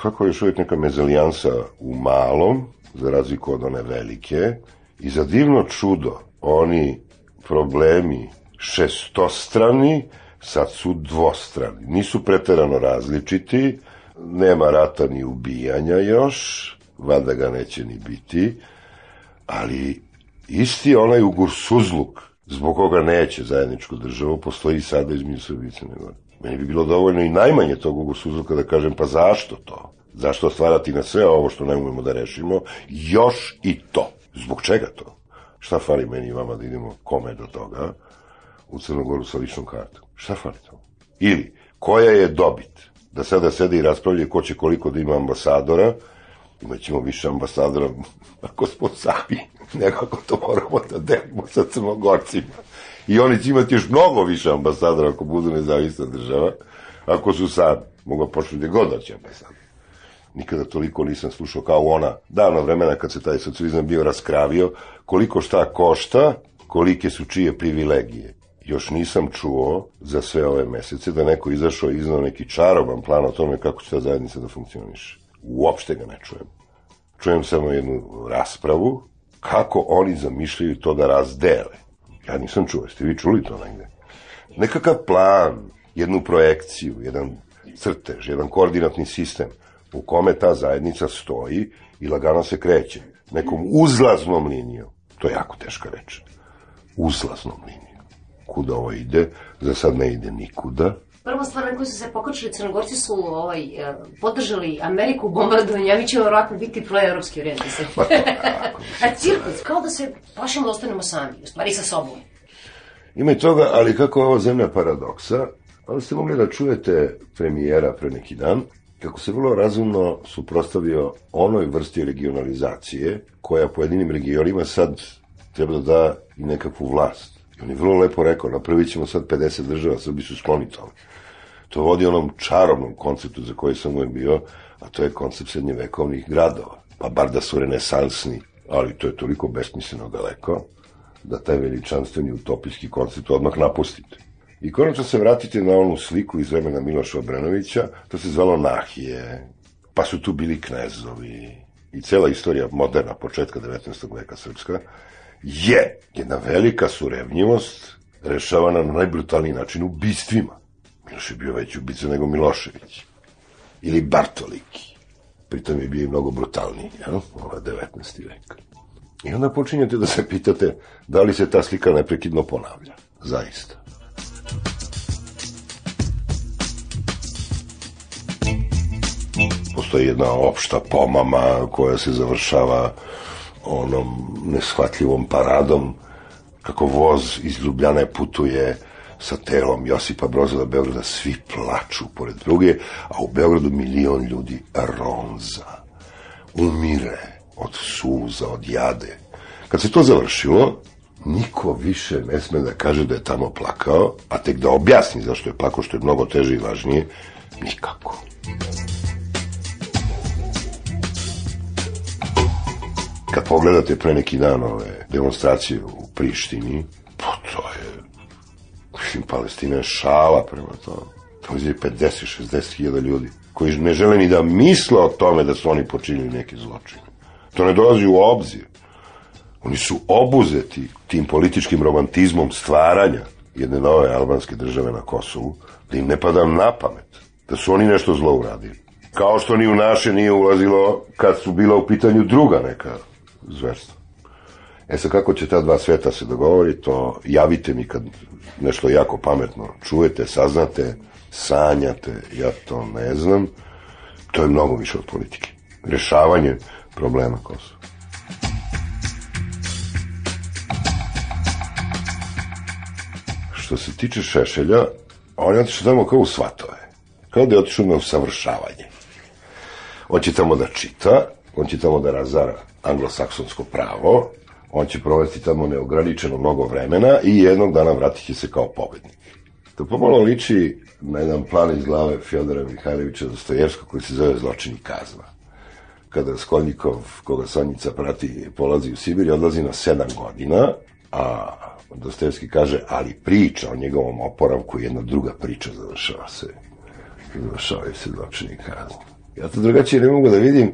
kako još uvijek neka mezalijansa u malom, za razliku od one velike, i za divno čudo, oni problemi šestostrani, sad su dvostrani. Nisu preterano različiti, nema rata ni ubijanja još, vada ga neće ni biti, ali isti onaj ugursuzluk zbog koga neće zajedničku državu, postoji sada između Srbije i Crne Gore. Meni bi bilo dovoljno i najmanje tog ugosuzluka da kažem, pa zašto to? Zašto stvarati na sve ovo što ne umemo da rešimo, još i to? Zbog čega to? Šta fali meni i vama da idemo kome do toga u Crnogoru sa ličnom kartom? Šta fali to? Ili, koja je dobit? Da sada sede i raspravljaju ko će koliko da ima ambasadora, imaćemo više ambasadora ako smo sami, nego ako to moramo da delimo sa crnogorcima. I oni će imati još mnogo više ambasadora ako budu nezavisna država, ako su sad, mogu početi gde god će ambasador. Nikada toliko nisam slušao kao ona davno vremena kad se taj socijalizam bio raskravio, koliko šta košta, kolike su čije privilegije. Još nisam čuo za sve ove mesece da neko izašao iznao neki čaroban plan o tome kako će ta zajednica da funkcioniše. Uopšte ga ne čujem. Čujem samo jednu raspravu kako oni zamišljaju to da razdele. Ja nisam čuo, jeste vi čuli to negde? Nekakav plan, jednu projekciju, jedan crtež, jedan koordinatni sistem u kome ta zajednica stoji i lagano se kreće nekom uzlaznom linijom. To je jako teška reč. Uzlaznom linijom. kuda ovo ide, za sad ne ide nikuda. Prva stvar na koju su se pokačili Crnogorci su ovaj, eh, podržali Ameriku u bombardovanju, a mi ćemo vjerojatno biti proevropski orijentisani. a cirkus, kao da se plašimo da ostanemo sami, u stvari sa sobom. Ima i toga, ali kako je ova zemlja paradoksa, ali ste mogli da čujete premijera pre neki dan, kako se vrlo razumno suprostavio onoj vrsti regionalizacije, koja pojedinim regionima sad treba da da i nekakvu vlast. I on je vrlo lepo rekao, napravit ćemo sad 50 država, Srbi su skloni tome. To vodi onom čarobnom konceptu za koji sam uvijek bio, a to je koncept srednjevekovnih gradova. Pa bar da su renesansni, ali to je toliko besmisleno daleko, da taj veličanstveni utopijski koncept odmah napustite. I konačno se vratite na onu sliku iz vremena Miloša Obrenovića, to se zvalo Nahije, pa su tu bili knezovi, i cela istorija moderna, početka 19. veka srpska, je jedna velika surevnjivost rešavana na najbrutalniji način ubistvima. Miloš je bio veći ubica nego Milošević. Ili Bartoliki. Pritom je bio i mnogo brutalniji, jel? Ovo je 19. vek. I onda počinjete da se pitate da li se ta slika neprekidno ponavlja. Zaista. Postoji jedna opšta pomama koja se završava onom neshvatljivom paradom kako voz iz Ljubljane putuje sa telom Josipa Broza do Beograda, svi plaču pored druge, a u Beogradu milion ljudi ronza, umire od suza, od jade. Kad se to završilo, niko više ne sme da kaže da je tamo plakao, a tek da objasni zašto je plakao, što je mnogo teže i važnije, nikako. Kad pogledate pre neki dan ove demonstracije u Prištini, pa to je, mislim, Palestina je šala prema tome. To je 50-60 hiljada ljudi koji ne žele ni da misle o tome da su oni počinili neke zločine. To ne dolazi u obzir. Oni su obuzeti tim političkim romantizmom stvaranja jedne nove albanske države na Kosovu, da im ne pada na pamet, da su oni nešto zlo uradili. Kao što ni u naše nije ulazilo kad su bila u pitanju druga neka zverstva. E sad kako će ta dva sveta se dogovori, to javite mi kad nešto jako pametno čujete, saznate, sanjate, ja to ne znam. To je mnogo više od politike. Rešavanje problema Kosova. Što se tiče Šešelja, on je otišao tamo kao u svatove. Kao da je otišao na usavršavanje. On će tamo da čita, on će tamo da razara anglosaksonsko pravo, on će provesti tamo neograničeno mnogo vremena i jednog dana vratit će se kao pobednik. To pomalo liči na jedan plan iz glave Fjodora Mihajlovića Dostojevskog koji se zove Zločin i kazna. Kada Raskolnikov, koga Sonjica prati, polazi u Sibir i odlazi na sedam godina, a Dostojevski kaže, ali priča o njegovom oporavku je jedna druga priča, završava se. Završavaju se zločini i kazna. Ja to drugačije ne mogu da vidim,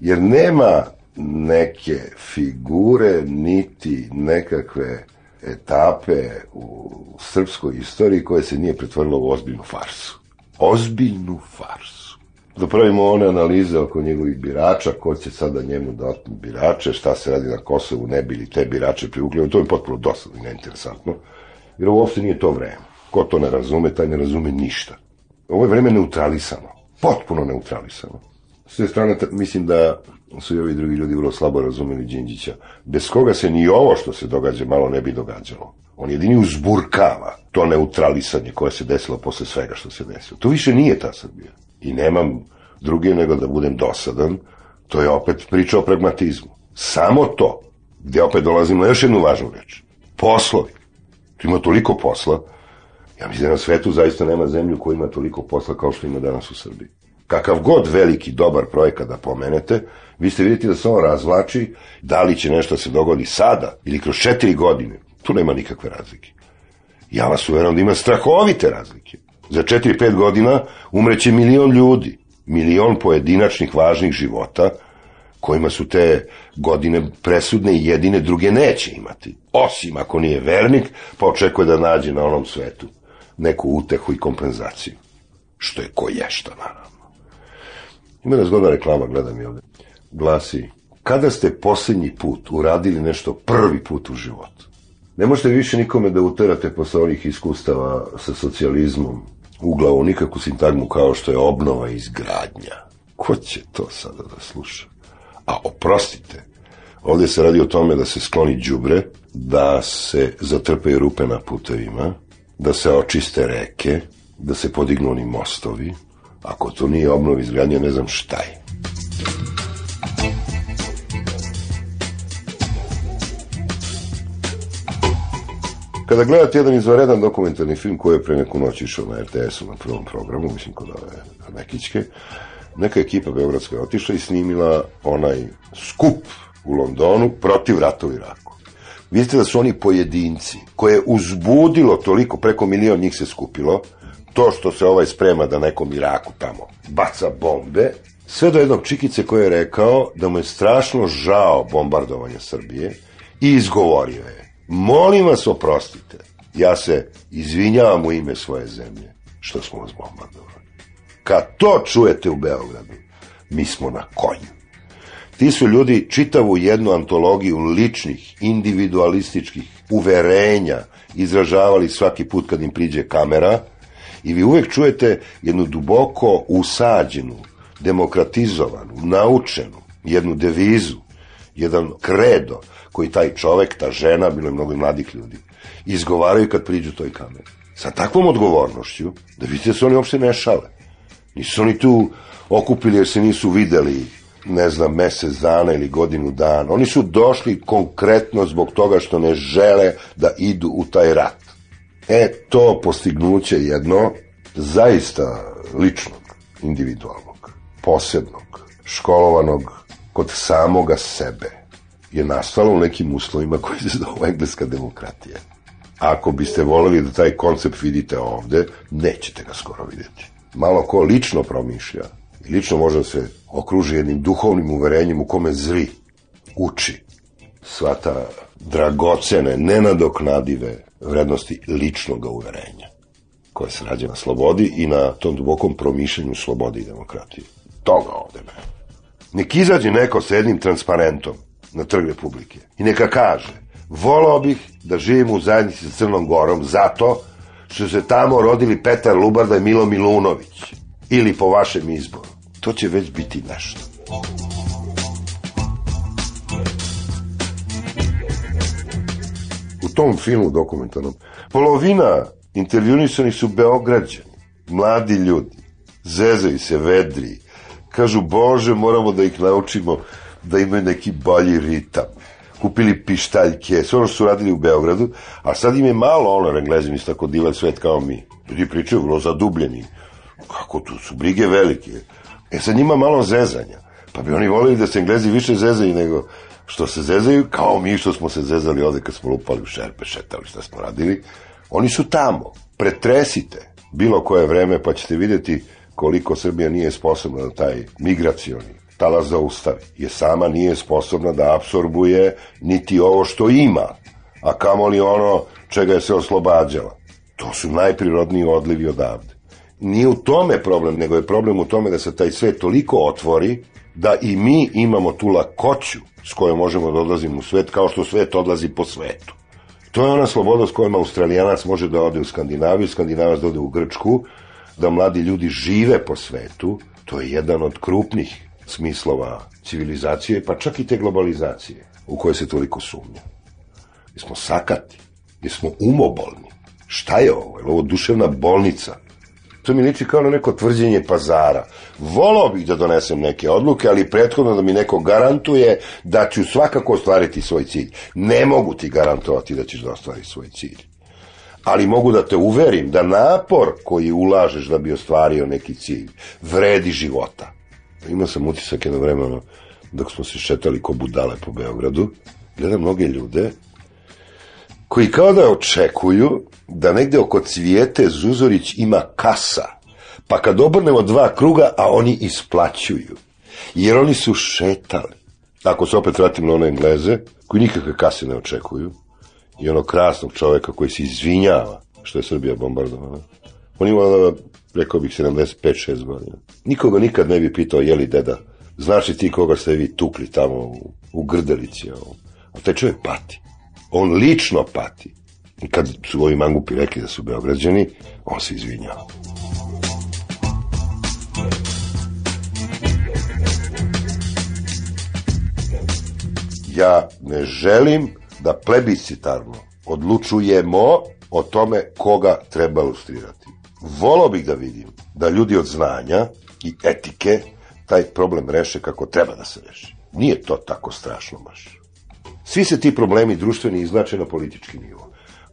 jer nema neke figure, niti nekakve etape u srpskoj istoriji koje se nije pretvorilo u ozbiljnu farsu. Ozbiljnu farsu. Da pravimo one analize oko njegovih birača, ko će sada njemu da otme birače, šta se radi na Kosovu, ne bili te birače privukli, to je potpuno dosadno i neinteresantno, jer ovo uopšte nije to vreme. Ko to ne razume, taj ne razume ništa. Ovo je vreme neutralisano, potpuno neutralisano. S te strane, mislim da su i ovi drugi ljudi vrlo slabo razumeli Đinđića, bez koga se ni ovo što se događa malo ne bi događalo. On jedini uzburkava to neutralisanje koje se desilo posle svega što se desilo. To više nije ta Srbija. I nemam druge nego da budem dosadan, to je opet priča o pragmatizmu. Samo to, gde opet dolazimo na još jednu važnu reč. Poslovi. Tu ima toliko posla, ja mislim da na svetu zaista nema zemlju koja ima toliko posla kao što ima danas u Srbiji kakav god veliki, dobar projekat da pomenete, vi ste vidjeti da se on razvlači, da li će nešto se dogodi sada ili kroz četiri godine, tu nema nikakve razlike. Ja vas uveram da ima strahovite razlike. Za četiri, pet godina umreće milion ljudi, milion pojedinačnih važnih života, kojima su te godine presudne i jedine, druge neće imati. Osim ako nije vernik, pa očekuje da nađe na onom svetu neku utehu i kompenzaciju. Što je ko ješta, naravno. Ima da zgodna reklama, gledam je ovde. Glasi, kada ste posljednji put uradili nešto prvi put u životu? Ne možete više nikome da uterate posle onih iskustava sa socijalizmom u glavu nikakvu sintagmu kao što je obnova i izgradnja. Ko će to sada da sluša? A oprostite, ovdje se radi o tome da se skloni đubre, da se zatrpaju rupe na putevima, da se očiste reke, da se podignu oni mostovi. Ako to nije obnova i izgradnja, ne znam šta je. Kada gledate jedan izvanredan dokumentarni film koji je pre neku noć išao na RTS-u na prvom programu, mislim kod ove Nekićke, neka ekipa Beogradska je otišla i snimila onaj skup u Londonu protiv rata u Iraku. Vidite da su oni pojedinci koje je uzbudilo toliko, preko milion njih se skupilo, to što se ovaj sprema da nekom Iraku tamo baca bombe, sve do jednog čikice koji je rekao da mu je strašno žao bombardovanja Srbije i izgovorio je Molim vas oprostite, ja se izvinjavam u ime svoje zemlje što smo vas bombardovali. Kad to čujete u Beogradu, mi smo na konju. Ti su ljudi čitavu jednu antologiju ličnih, individualističkih uverenja izražavali svaki put kad im priđe kamera i vi uvek čujete jednu duboko usađenu, demokratizovanu, naučenu, jednu devizu, jedan kredo koji taj čovek, ta žena, bilo je mnogo mladih ljudi, izgovaraju kad priđu toj kameri. Sa takvom odgovornošću, da vidite da se oni uopšte ne šale. Nisu oni tu okupili jer se nisu videli, ne znam, mesec dana ili godinu dana. Oni su došli konkretno zbog toga što ne žele da idu u taj rat. E, to postignuće jedno zaista ličnog, individualnog, posebnog, školovanog kod samoga sebe je nastalo u nekim uslovima koji se zove engleska demokratija. Ako biste voleli da taj koncept vidite ovde, nećete ga skoro vidjeti. Malo ko lično promišlja i lično može da se okruži jednim duhovnim uverenjem u kome zri, uči sva ta dragocene, nenadoknadive vrednosti ličnog uverenja koje se rađe na slobodi i na tom dubokom promišljanju slobode i demokratije. Toga ovde ne. Nek izađe neko sa jednim transparentom na trg Republike. I neka kaže, volao bih da živim u zajednici sa Crnom Gorom zato što se tamo rodili Petar Lubarda i Milo Milunović. Ili po vašem izboru. To će već biti nešto. U tom filmu dokumentarnom polovina intervjunisani su Beograđani, mladi ljudi, zezaju se, vedri, kažu, Bože, moramo da ih naučimo da imaju neki bolji ritam. Kupili pištaljke, sve ono što su radili u Beogradu, a sad im je malo ono, Englezi mi tako divan svet kao mi. Ljudi pričaju vrlo zadubljeni. Kako tu su brige velike. E sad njima malo zezanja. Pa bi oni volili da se Englezi više zezaju nego što se zezaju, kao mi što smo se zezali ovde kad smo lupali u šerpe, šetali, šta smo radili. Oni su tamo. Pretresite bilo koje vreme pa ćete vidjeti koliko Srbija nije sposobna da taj migracioni talas zaustavi, jer sama nije sposobna da absorbuje niti ovo što ima, a kamoli ono čega je se oslobađala. To su najprirodniji odlivi odavde. Nije u tome problem, nego je problem u tome da se taj svet toliko otvori da i mi imamo tu lakoću s kojom možemo da odlazimo u svet, kao što svet odlazi po svetu. To je ona sloboda s kojom Australijanac može da ode u Skandinaviju, Skandinavac da ode u Grčku, da mladi ljudi žive po svetu, to je jedan od krupnih smislova civilizacije, pa čak i te globalizacije u koje se toliko sumnja. Mi smo sakati, mi smo umobolni. Šta je ovo? Je ovo duševna bolnica? To mi liči kao na neko tvrđenje pazara. Volao bih da donesem neke odluke, ali prethodno da mi neko garantuje da ću svakako ostvariti svoj cilj. Ne mogu ti garantovati da ćeš da ostvari svoj cilj. Ali mogu da te uverim da napor koji ulažeš da bi ostvario neki cilj vredi života. Imao sam utisak jedno vremeno dok smo se šetali ko budale po Beogradu, gledam mnoge ljude koji kao da očekuju da negde oko Cvijete Zuzorić ima kasa, pa kad obrnemo dva kruga, a oni isplaćuju. Jer oni su šetali. Ako se opet vratim na one Engleze, koji nikakve kase ne očekuju, i onog krasnog čoveka koji se izvinjava što je Srbija bombardovana, on ima, rekao bih, 75-6 godina. Nikoga nikad ne bi pitao, je li deda, znaš li ti koga ste vi tukli tamo u, u Grdelici, ovo? a taj čovjek pati. On lično pati. I kad su ovi mangupi rekli da su beograđani, on se izvinjava. Ja ne želim da plebiscitarno odlučujemo o tome koga treba lustrirati. Volao bih da vidim da ljudi od znanja i etike taj problem reše kako treba da se reši. Nije to tako strašno baš. Svi se ti problemi društveni izlače na politički nivo,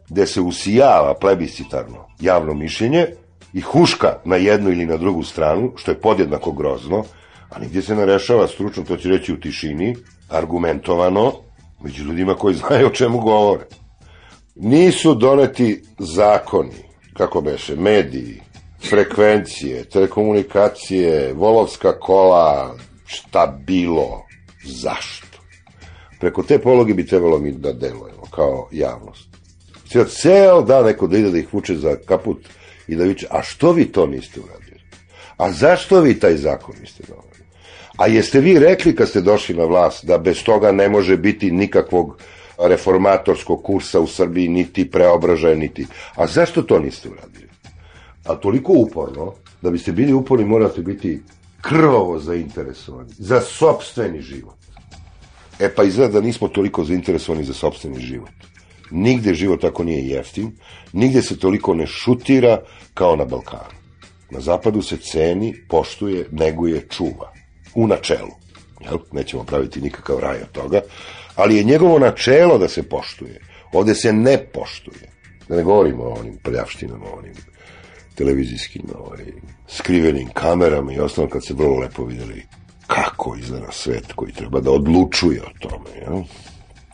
gde se usijava plebiscitarno javno mišljenje i huška na jednu ili na drugu stranu, što je podjednako grozno, a nigdje se ne rešava stručno, to će reći u tišini, argumentovano, među ljudima koji znaju o čemu govore. Nisu doneti zakoni, kako beše, mediji, frekvencije, telekomunikacije, volovska kola, šta bilo, zašto? Preko te pologe bi trebalo mi da delujemo kao javnost. Sada ceo dan neko da ide da ih vuče za kaput i da viče, a što vi to niste uradili? A zašto vi taj zakon niste doneli? A jeste vi rekli kad ste došli na vlast da bez toga ne može biti nikakvog reformatorskog kursa u Srbiji, niti preobražaja, niti... A zašto to niste uradili? A toliko uporno, da biste bili uporni morate biti krvavo zainteresovani za sobstveni život. E pa izgleda da nismo toliko zainteresovani za sobstveni život. Nigde život tako nije jeftin, nigde se toliko ne šutira kao na Balkanu. Na zapadu se ceni, poštuje, neguje, čuva. U načelu. Jel? Nećemo praviti nikakav raj od toga, ali je njegovo načelo da se poštuje. Ovde se ne poštuje. Da ne govorimo o onim prljavštinama, o onim televizijskim ovaj, skrivenim kamerama i ostalo kad se vrlo lepo videli kako izgleda svet koji treba da odlučuje o tome. Jel?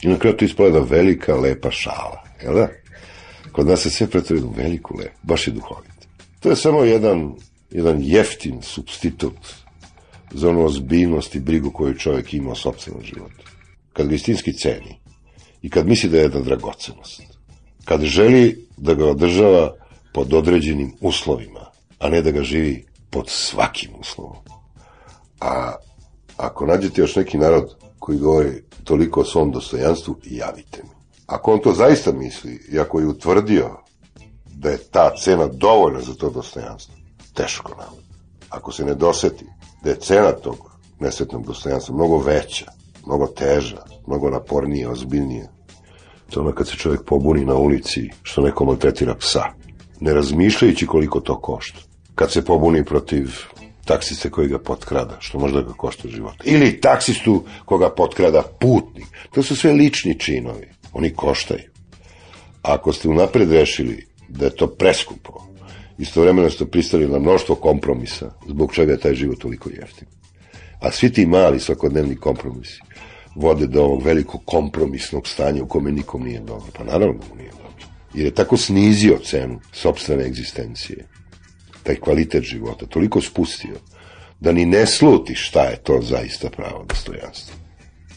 I na kraju to ispada velika, lepa šala. Jel da? Kod nas se sve pretvori u veliku lepu, baš je duhovit. To je samo jedan, jedan jeftin substitut za onu ozbiljnost i brigu koju čovjek ima o sobstvenom životu. Kad ga istinski ceni i kad misli da je jedna dragocenost. Kad želi da ga održava pod određenim uslovima, a ne da ga živi pod svakim uslovom. A ako nađete još neki narod koji govori toliko o svom dostojanstvu, javite mi. Ako on to zaista misli i ako je utvrdio da je ta cena dovoljna za to dostojanstvo, teško nam. Ako se ne doseti da je cena tog nesretnog dostojanstva mnogo veća, mnogo teža, mnogo napornije, ozbiljnije, to ono kad se čovjek pobuni na ulici što neko maltretira psa, ne razmišljajući koliko to košta. Kad se pobuni protiv taksiste koji ga potkrada, što možda ga košta život. Ili taksistu koga potkrada putnik. To su sve lični činovi. Oni koštaju. Ako ste unapred rešili da je to preskupo, istovremeno ste pristali na mnoštvo kompromisa, zbog čega je taj život toliko jeftin. A svi ti mali svakodnevni kompromisi vode do ovog velikog kompromisnog stanja u kome nikom nije dobro. Pa naravno da mu nije dobro. Jer je tako snizio cenu sobstvene egzistencije taj kvalitet života toliko spustio da ni ne sluti šta je to zaista pravo dostojanstvo.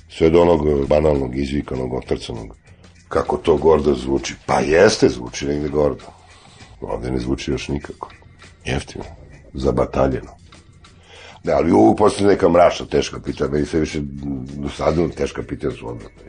Sve do onog banalnog, izvikanog, otrcanog, kako to gordo zvuči. Pa jeste, zvuči negde gordo. Ovde ne zvuči još nikako. Jeftino. Zabataljeno. Da, ali uvijek postoje neka mraša, teška pitanja. Meni sve više dosadilo, teška pitanja su odvratna.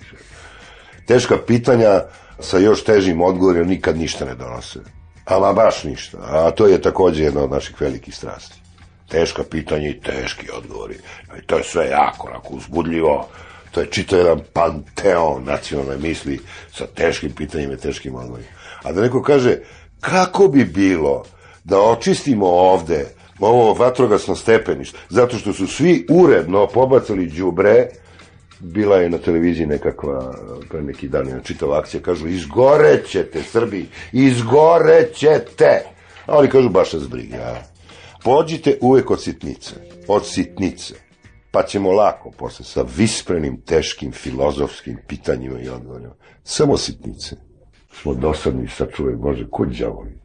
Teška pitanja sa još težim odgovorima nikad ništa ne donose. Ama baš ništa. A to je takođe jedna od naših velikih strasti. Teška pitanja i teški odgovori. I to je sve jako, onako, uzbudljivo. To je čito jedan panteon nacionalne misli sa teškim pitanjima i teškim odgovorima. A da neko kaže, kako bi bilo da očistimo ovde ovo vatrogasno stepenište, zato što su svi uredno pobacali đubre bila je na televiziji nekakva, pre neki dan je čitava akcija, kažu, izgorećete Srbi, izgorećete. A oni kažu, baš nas briga. Pođite uvek od sitnice, od sitnice, pa ćemo lako posle sa visprenim, teškim, filozofskim pitanjima i odgovorima. Samo sitnice. Smo dosadni, sačuvaj Bože, ko djavoli.